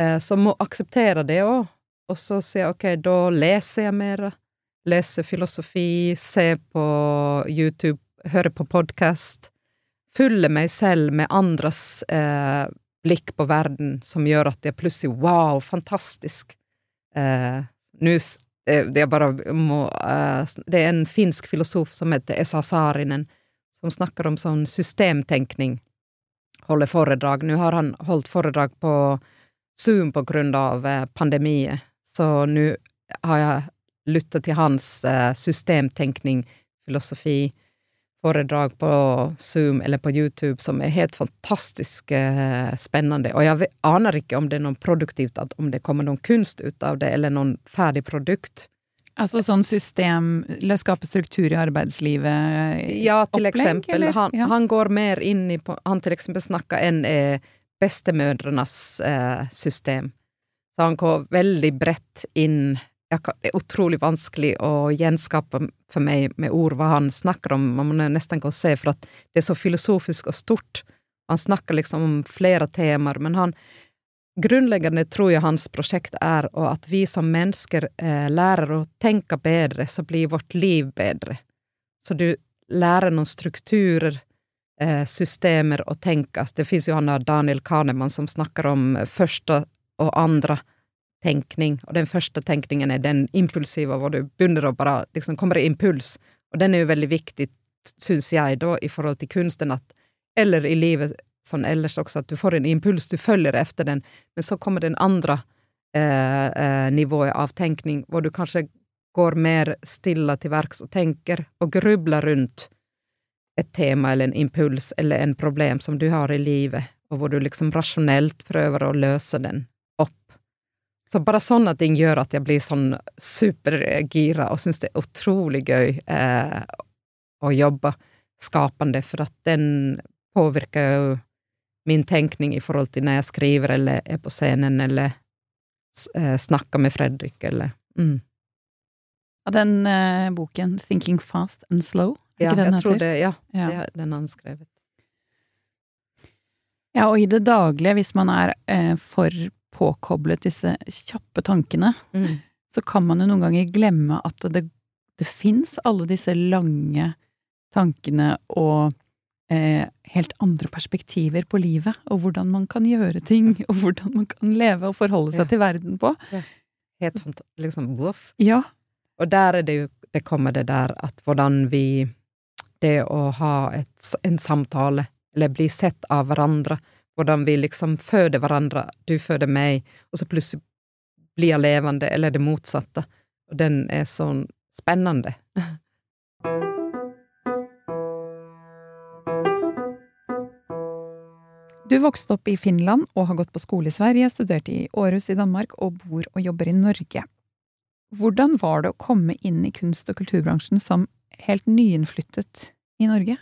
eh, så må akseptere det òg og så sier jeg ok, da leser jeg mer. Leser filosofi, ser på YouTube, hører på podkast. Fyller meg selv med andres eh, blikk på verden, som gjør at jeg plutselig wow, fantastisk. Eh, nu, det, det, bare må, eh, Det er en finsk filosof som heter Esa Saarinen, som snakker om sånn systemtenkning. Holder foredrag. Nå har han holdt foredrag på Zoom på grunn av eh, pandemien. Så nå har jeg lytta til hans eh, systemtenkning, filosofi, foredrag på Zoom eller på YouTube som er helt fantastisk eh, spennende. Og jeg aner ikke om det er noe produktivt, om det kommer noen kunst ut av det, eller noen ferdig produkt.
Altså sånn system, eller skape struktur i arbeidslivet?
Ja, til opplegg, eksempel. Han, ja. han, går mer inn i Han til eksempel snakker enn eh, bestemødrenes eh, system. Så han går veldig bredt inn Det er utrolig vanskelig å gjenskape for meg med ord hva han snakker om. Man må nesten gå og se, for at det er så filosofisk og stort. Han snakker liksom om flere temaer, men han Grunnleggende tror jeg hans prosjekt er at vi som mennesker eh, lærer å tenke bedre, så blir vårt liv bedre. Så du lærer noen strukturer, eh, systemer å tenke. Det fins jo han Daniel Kahneman som snakker om første og andre tenkning. Og den første tenkningen er den impulsive, hvor du begynner å bare liksom kommer i impuls. Og den er jo veldig viktig, syns jeg, da, i forhold til kunsten, at Eller i livet sånn ellers også, at du får en impuls, du følger etter den, men så kommer den andre eh, eh, nivået av tenkning, hvor du kanskje går mer stille til verks og tenker og grubler rundt et tema eller en impuls eller en problem som du har i livet, og hvor du liksom rasjonelt prøver å løse den så bare sånne ting gjør at jeg blir sånn supergira og syns det er utrolig gøy eh, å jobbe skapende, for at den påvirker jo min tenkning i forhold til når jeg skriver eller er på scenen eller eh, snakker med Fredrik eller mm.
Ja, den eh, boken, 'Thinking Fast and Slow',
ja, jeg heter? tror det, ja, ja. det er den han skrevet.
Ja, og i det daglige, hvis man er eh, for påkoblet disse kjappe tankene, mm. så kan man jo noen ganger glemme at det, det fins alle disse lange tankene og eh, helt andre perspektiver på livet, og hvordan man kan gjøre ting, og hvordan man kan leve og forholde seg ja. til verden på. Ja.
Helt fantastisk. Liksom voff.
Ja.
Og der er det jo Det kommer det der at hvordan vi Det å ha et, en samtale, eller bli sett av hverandre, hvordan vi liksom føder hverandre, du føder meg, og så plutselig blir jeg levende, eller det motsatte. Og den er sånn spennende.
Du vokste opp i Finland og har gått på skole i Sverige, studerte i Århus i Danmark og bor og jobber i Norge. Hvordan var det å komme inn i kunst- og kulturbransjen som helt nyinnflyttet i Norge?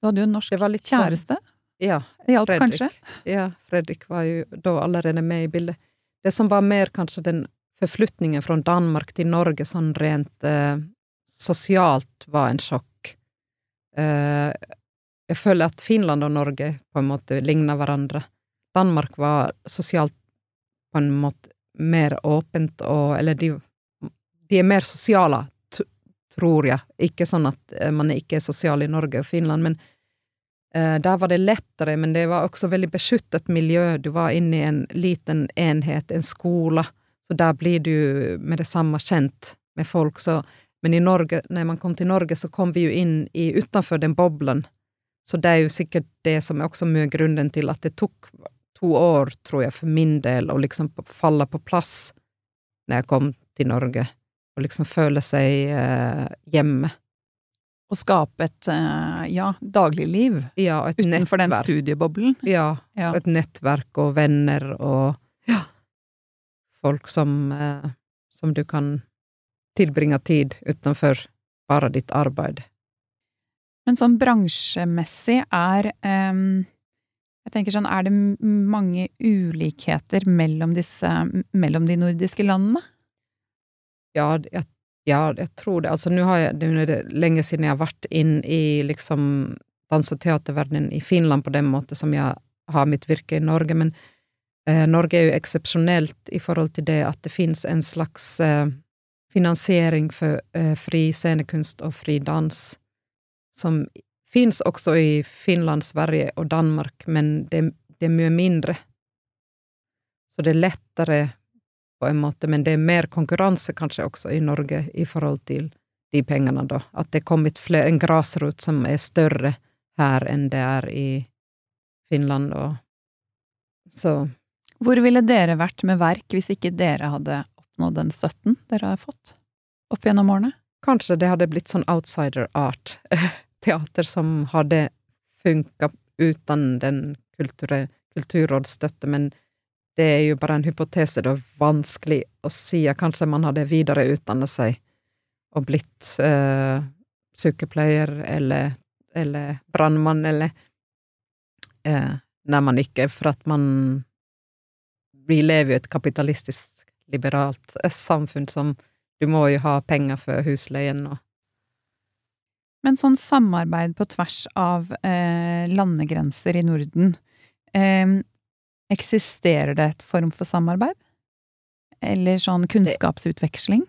Du hadde jo en norsk
kjæreste. sånn-
kjæreste.
Ja,
hjalp
Fredrik.
kanskje?
Ja, Fredrik var jo da allerede med i bildet. Det som var mer kanskje den forflytningen fra Danmark til Norge sånn rent eh, sosialt var en sjokk. Eh, jeg føler at Finland og Norge på en måte ligner hverandre. Danmark var sosialt på en måte mer åpent og Eller de, de er mer sosiale, tror jeg. Ikke sånn at eh, man ikke er sosial i Norge og Finland, men Der var det lettere, men det var også veldig beskyttet miljø. Du var inne i en liten enhet, en skole, så der blir du med det samme kjent med folk. Så, men i Norge, når man kom til Norge, så kom vi jo inn i utenfor den boblen. Så det er jo sikkert det som er også mye grunnen til at det tok to år, tror jeg, for min del, å liksom falle på plass når jeg kom til Norge, og liksom føle seg eh, hjemme.
Å skape et eh, ja, dagligliv
Ja, et
utenfor den
nettverk.
studieboblen.
Ja,
Ja.
et nettverk og venner og ja, folk som, eh, som du kan tilbringe tid utenfor bare ditt arbeid.
Men sånn bransjemessig er em, Jeg tenker sånn, er det mange ulikheter mellom disse Mellom de nordiske landene?
Ja, jeg, ja, jeg tror det. Altså, har jeg, det er lenge siden jeg har vært inn i liksom dans- og teaterverdenen i Finland på den måten som jeg har mitt virke i Norge, men eh, Norge er jo eksepsjonelt i forhold til det at det finnes en slags eh, finansiering for eh, fri scenekunst og fri dans, som finnes også i Finland, Sverige og Danmark, men det, det er mye mindre. Så det er lettere på en måte, men det er mer konkurranse kanskje også i Norge i forhold til de pengene, da. At det er kommet flere, en grasrot som er større her enn det er i Finland, og så
Hvor ville dere vært med verk hvis ikke dere hadde oppnådd den støtten dere har fått opp gjennom årene?
kanskje det hadde blitt sånn outsider art, teater som hadde funka uten den kulture, kulturrådsstøtte, men det er jo bare en hypotese, det er vanskelig å si. Kanskje man hadde videreutdannet seg og blitt eh, sykepleier eller, eller brannmann, eller eh, Når man ikke, for at man Vi lever jo i et kapitalistisk, liberalt eh, samfunn som du må jo ha penger for husleien og
Men sånn samarbeid på tvers av eh, landegrenser i Norden, eh, eksisterer det et form for samarbeid? Eller sånn kunnskapsutveksling?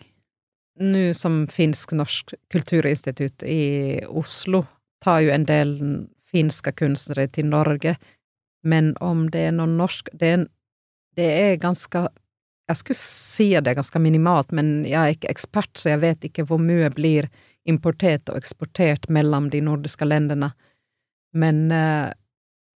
Nå som Finsk-norsk kulturinstitutt i Oslo tar jo en del finske kunstnere til Norge, men om det er noen norsk Det er, det er ganske Jeg skulle si det er ganske minimalt, men jeg er ikke ekspert, så jeg vet ikke hvor mye blir importert og eksportert mellom de nordiske landene. Men uh,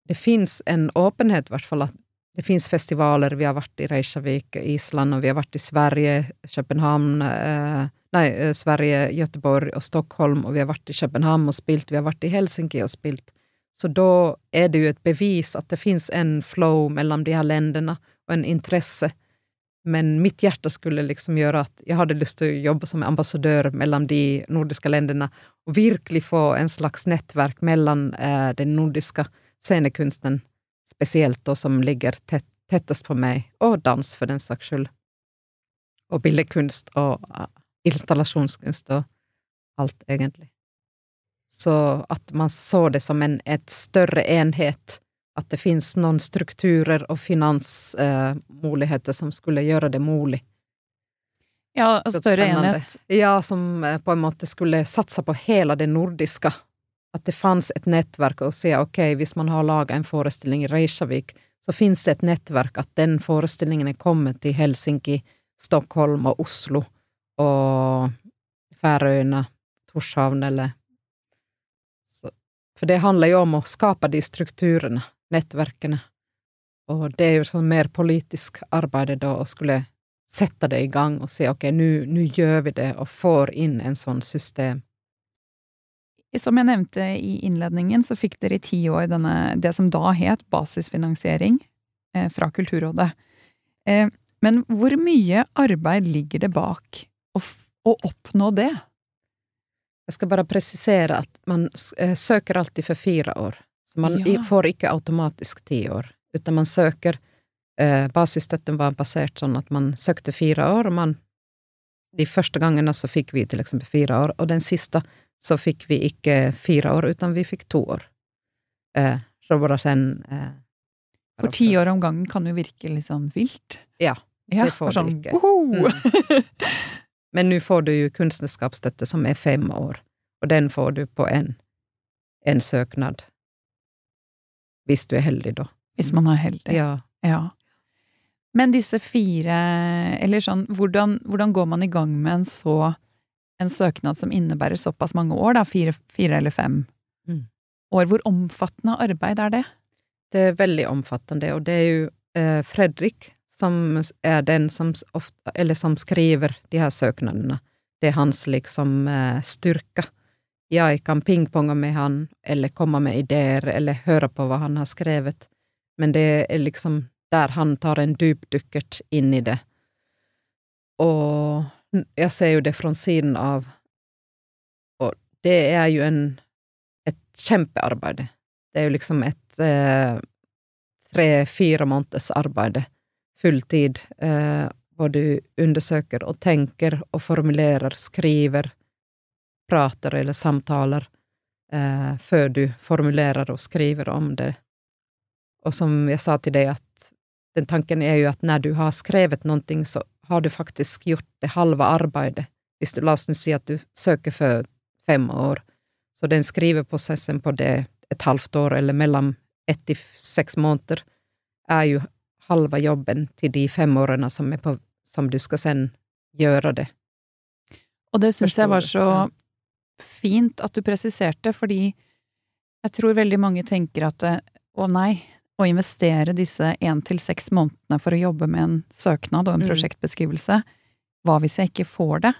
det fins en åpenhet, i hvert fall, at det finns festivaler. Vi har vært i Reykjavik, Island, og vi har vært i Sverige, København eh, Nei, eh, Sverige, Göteborg og Stockholm, og vi har vært i København og spilt, vi har vært i Helsinki og spilt. Så da er det jo et bevis at det finns en flow mellom de her länderna og en intresse. Men mitt hjerte skulle liksom gjøre at jeg hadde lyst til å jobbe som ambassadør mellom de nordiske länderna og virkelig få en slags nettverk mellom eh, den nordiske scenekunsten, spesielt da som ligger tett, tettest på meg, og dans for den saks skyld. Og billedkunst og eh, installasjonskunst og alt, egentlig. Så at man så det som en et større enhet, at det finnes noen strukturer og finansmuligheter som skulle gjøre det mulig.
Ja,
Så
større enhet.
Ja, som eh, på en måte skulle satse på hele det nordiske. At det fanns et nettverk å se ok, hvis man har laget en forestilling i Reykjavik, så finnes det et nettverk at den forestillingen er kommet til Helsinki, Stockholm og Oslo og Færøyene, Torshavn eller så, For det handler jo om å skape de strukturene, nettverkene. Og det er jo sånn mer politisk arbeid da, å skulle sette det i gang og si ok, nå gjør vi det, og får inn en sånn system.
Som jeg nevnte i innledningen, så fikk dere i ti år denne, det som da het basisfinansiering eh, fra Kulturrådet. Eh, men hvor mye arbeid ligger det bak å, å oppnå det?
Jeg skal bare presisere at man eh, søker alltid for fire år. Så man
Ja.
får ikke automatisk ti år, utan man søker eh, Basisstøtten var basert sånn at man søkte fire år, og man De første gangene så fikk vi til eksempel fire år, og den siste så fikk vi ikke fire år, utan vi fikk to år. Eh, så bare sen eh,
For ti år om gangen kan jo virke litt sånn vilt.
Ja,
Ja,
det får
sånn,
du ikke.
Mm.
Men nå får du jo kunstnerskapsstøtte som er fem år, og den får du på en, en søknad. Hvis du er heldig, da.
Hvis man er heldig.
Ja.
Ja. Men disse fire Eller sånn, hvordan, hvordan går man i gang med en så En søknad som innebærer såpass mange år, da? Fire, fire eller fem
Mm.
år. Hvor omfattende arbeid er det?
Det er veldig omfattende, og det er jo eh, Fredrik som er den som ofte, eller som skriver de her søknadene. Det er hans liksom eh, styrke. Jeg kan pingponge med han, eller komme med ideer, eller høre på hva han har skrevet, men det er liksom der han tar en dypdukkert inn i det. Og jeg ser jo det fra siden av, og det er jo en, et kjempearbeid. Det er jo liksom et eh, tre-fire måneders arbeid, fulltid, eh, hvor du undersøker og tenker og formulerer, skriver, prater eller samtaler, eh, før du formulerer og skriver om det. Og som jeg sa til deg, at den tanken er jo at når du har skrevet noe, så har du faktisk gjort det halve arbeidet. Hvis du, la oss nå si at du søker for fem år, så den skriveprosessen på det et halvt år eller mellom ett til seks måneder er jo halve jobben til de fem årene som, på, som du skal sen gjøre det.
Og det syns jeg var så fint at du presiserte, fordi jeg tror veldig mange tenker at eh, å nei, å investere disse én til seks månedene for å jobbe med en søknad og en
Mm.
prosjektbeskrivelse, hva hvis jeg ikke får det?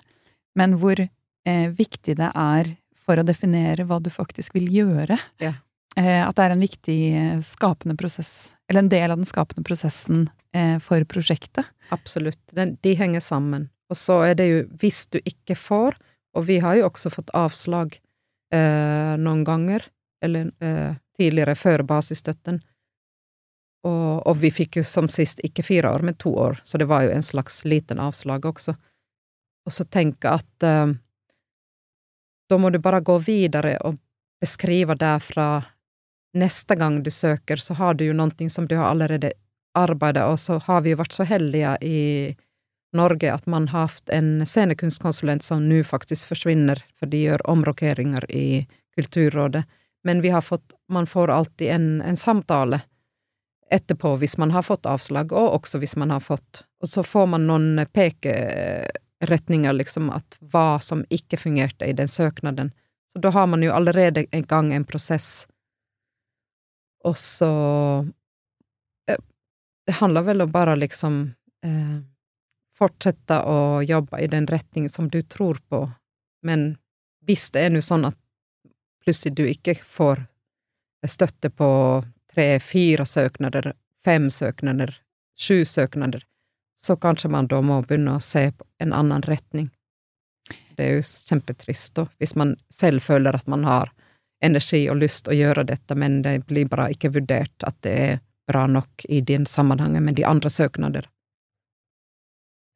Men hvor eh, viktig det er for å definere hva du faktisk vil gjøre.
Ja.
Eh, at det er en viktig eh, skapende prosess, eller en del av den skapende prosessen eh, for prosjektet.
Absolutt. Den, de henger sammen. Og så er det jo hvis du ikke får, og vi har jo også fått avslag eh, noen ganger, eller eh, tidligere før basisstøtten, og, og vi fikk jo som sist ikke fire år, men to år, så det var jo en slags liten avslag også. Og så tenke at eh, da må du bare gå videre og beskrive derfra neste gang du søker, så har du jo noe som du har allerede arbeidet, og så har vi jo vært så heldige i Norge at man har hatt en scenekunstkonsulent som nå faktisk forsvinner, for de gjør omrokeringer i Kulturrådet. Men vi har fått, man får alltid en, en samtale etterpå hvis man har fått avslag, og også hvis man har fått Og så får man noen pekeretninger, liksom, at hva som ikke fungerte i den søknaden. Så da har man jo allerede i gang en prosess. Og så eh, Det handler vel om bare liksom eh, fortsette å jobbe i den retning som du tror på, men hvis det er nå sånn at plutselig du ikke får støtte på tre-fire søknader, fem søknader, sju søknader, så kanskje man da må begynne å se på en annen retning. Det er jo kjempetrist, da, hvis man selv føler at man har energi og lyst å gjøre dette, men det blir bare ikke vurdert at det er bra nok i den sammenhengen med de andre søknader.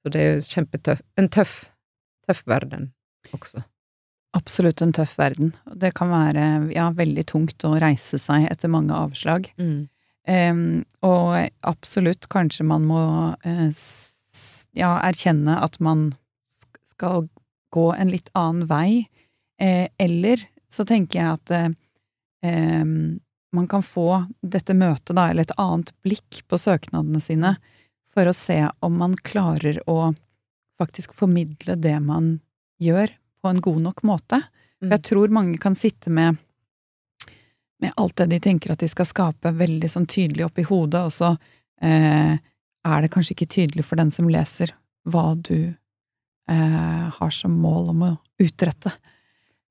Så det er jo kjempetøff, en tøff, tøff verden også.
Absolutt en tøff verden. Det kan være ja, veldig tungt å reise seg etter mange avslag.
Mm.
Um, og absolutt, kanskje man må uh, ja, erkjenne at man skal gå en litt annen vei. Uh, eller så tenker jeg at uh, um, man kan få dette møtet, da, eller et annet blikk på søknadene sine, for å se om man klarer å faktisk formidle det man gjør, på en god nok måte. For
Mm.
jeg tror mange kan sitte med med alt det de tenker at de skal skape, veldig sånn tydelig oppi hodet, og så eh, er det kanskje ikke tydelig for den som leser hva du eh, har som mål om å utrette.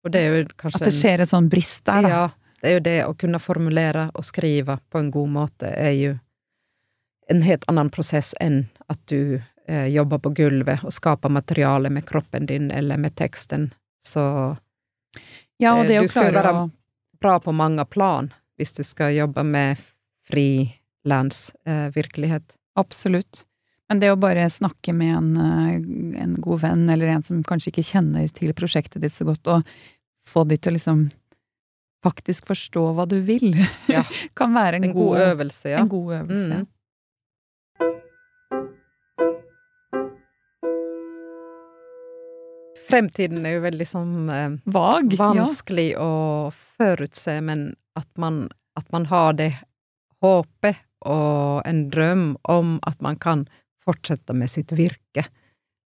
Og det er jo kanskje
At det skjer et sånn brist der, da.
Ja, det er jo det å kunne formulere og skrive på en god måte er jo en helt annen prosess enn at du eh, jobber på gulvet og skapa materiale med kroppen din eller med teksten. Så
Ja, og
Eh,
det
du skal jo være
å
Bra på mange plan hvis du skal jobbe med frilansvirkelighet.
Absolutt. Men det å bare snakke med en, eh, en god venn, eller en som kanskje ikke kjenner til prosjektet ditt så godt, og få de til å liksom faktisk forstå hva du vil,
Ja.
kan være en,
En god øvelse, ja.
En god øvelse.
Mm. Fremtiden er jo veldig sånn eh,
Vag. Ja.
vanskelig å forutse, men at man, at man har det håpet og en drøm om at man kan fortsette med sitt virke.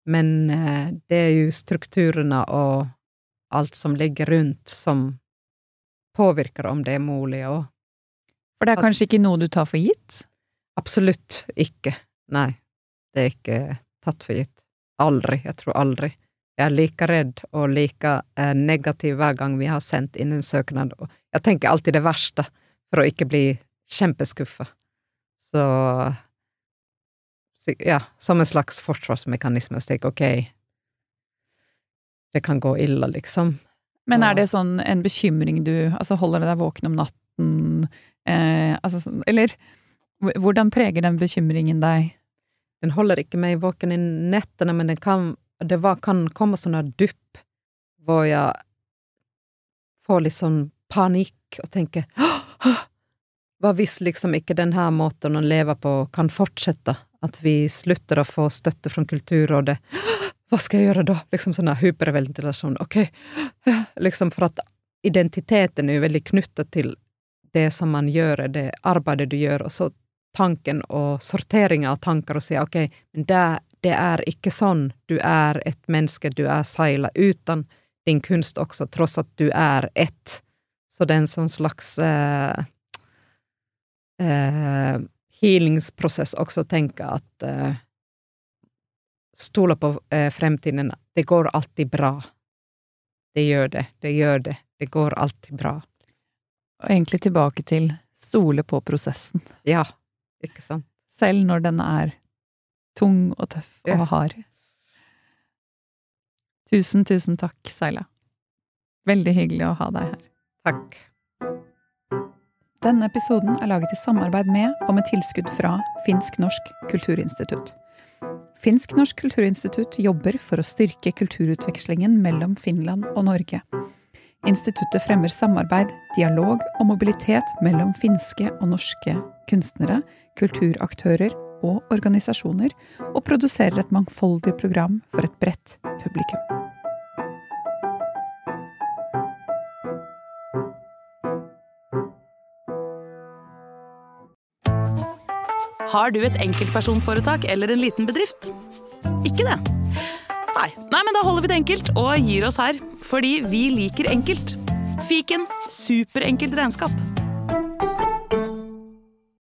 Men eh, det er jo strukturene og alt som ligger rundt, som påvirker om det er mulig. Og
For det er kanskje ikke noe du tar for gitt?
absolutt ikke. Nei, det er ikke tatt for gitt. Aldri. Jeg tror aldri. Jeg er like redd og like eh, negativ hver gang vi har sendt inn en søknad. Og jeg tenker alltid det verste, for å ikke bli kjempeskuffa. Så ja, som en slags forsvarsmekanisme. Så ok, det kan gå ille, liksom.
Men er det sånn en bekymring du Altså, holder det deg våken om natten? Eh, altså, sånn- eller hvordan preger den bekymringen deg?
Den holder ikke meg våken i nettene, men den kan, det var, kan komme sånne dupp hvor jeg får sånn panikk og tenker Hva hvis liksom ikke denne måten å leve på kan fortsette? At vi slutter å få støtte fra Kulturrådet. Hva skal jeg gjøre da? Liksom sånn hyperventilasjon. Ok, liksom for at identiteten er jo veldig knyttet til det som man gjør, det arbeidet du gjør, og så tanken og sorteringa av tanker og si ok, men det, det er ikke sånn. Du er et menneske, du er seila uten din kunst også, tross at du er ett. Så det er en sånn slags eh, eh, healingsprosess også, tenke at eh, Stole på eh, fremtiden. Det går alltid bra. Det gjør det, det gjør det. Det går alltid bra.
Og egentlig tilbake til stole på prosessen.
Ja, ikke sant?
Selv når den er tung og tøff og
Ja.
hard. Tusen, tusen takk, Seila. Veldig hyggelig å ha deg her.
Takk.
Denne episoden er laget i samarbeid med og med tilskudd fra Finsk-norsk kulturinstitutt. Finsk-norsk kulturinstitutt jobber for å styrke kulturutvekslingen mellom Finland og Norge. Instituttet fremmer samarbeid, dialog og mobilitet mellom finske og norske kunstnere, kulturaktører og organisasjoner, og produserer et mangfoldig program for et bredt publikum.
Har du et enkeltpersonforetak eller en liten bedrift? Ikke det? Nei. Nei, men da holder vi det enkelt og gir oss her. Fordi vi liker enkelt. Fiken superenkelt regnskap.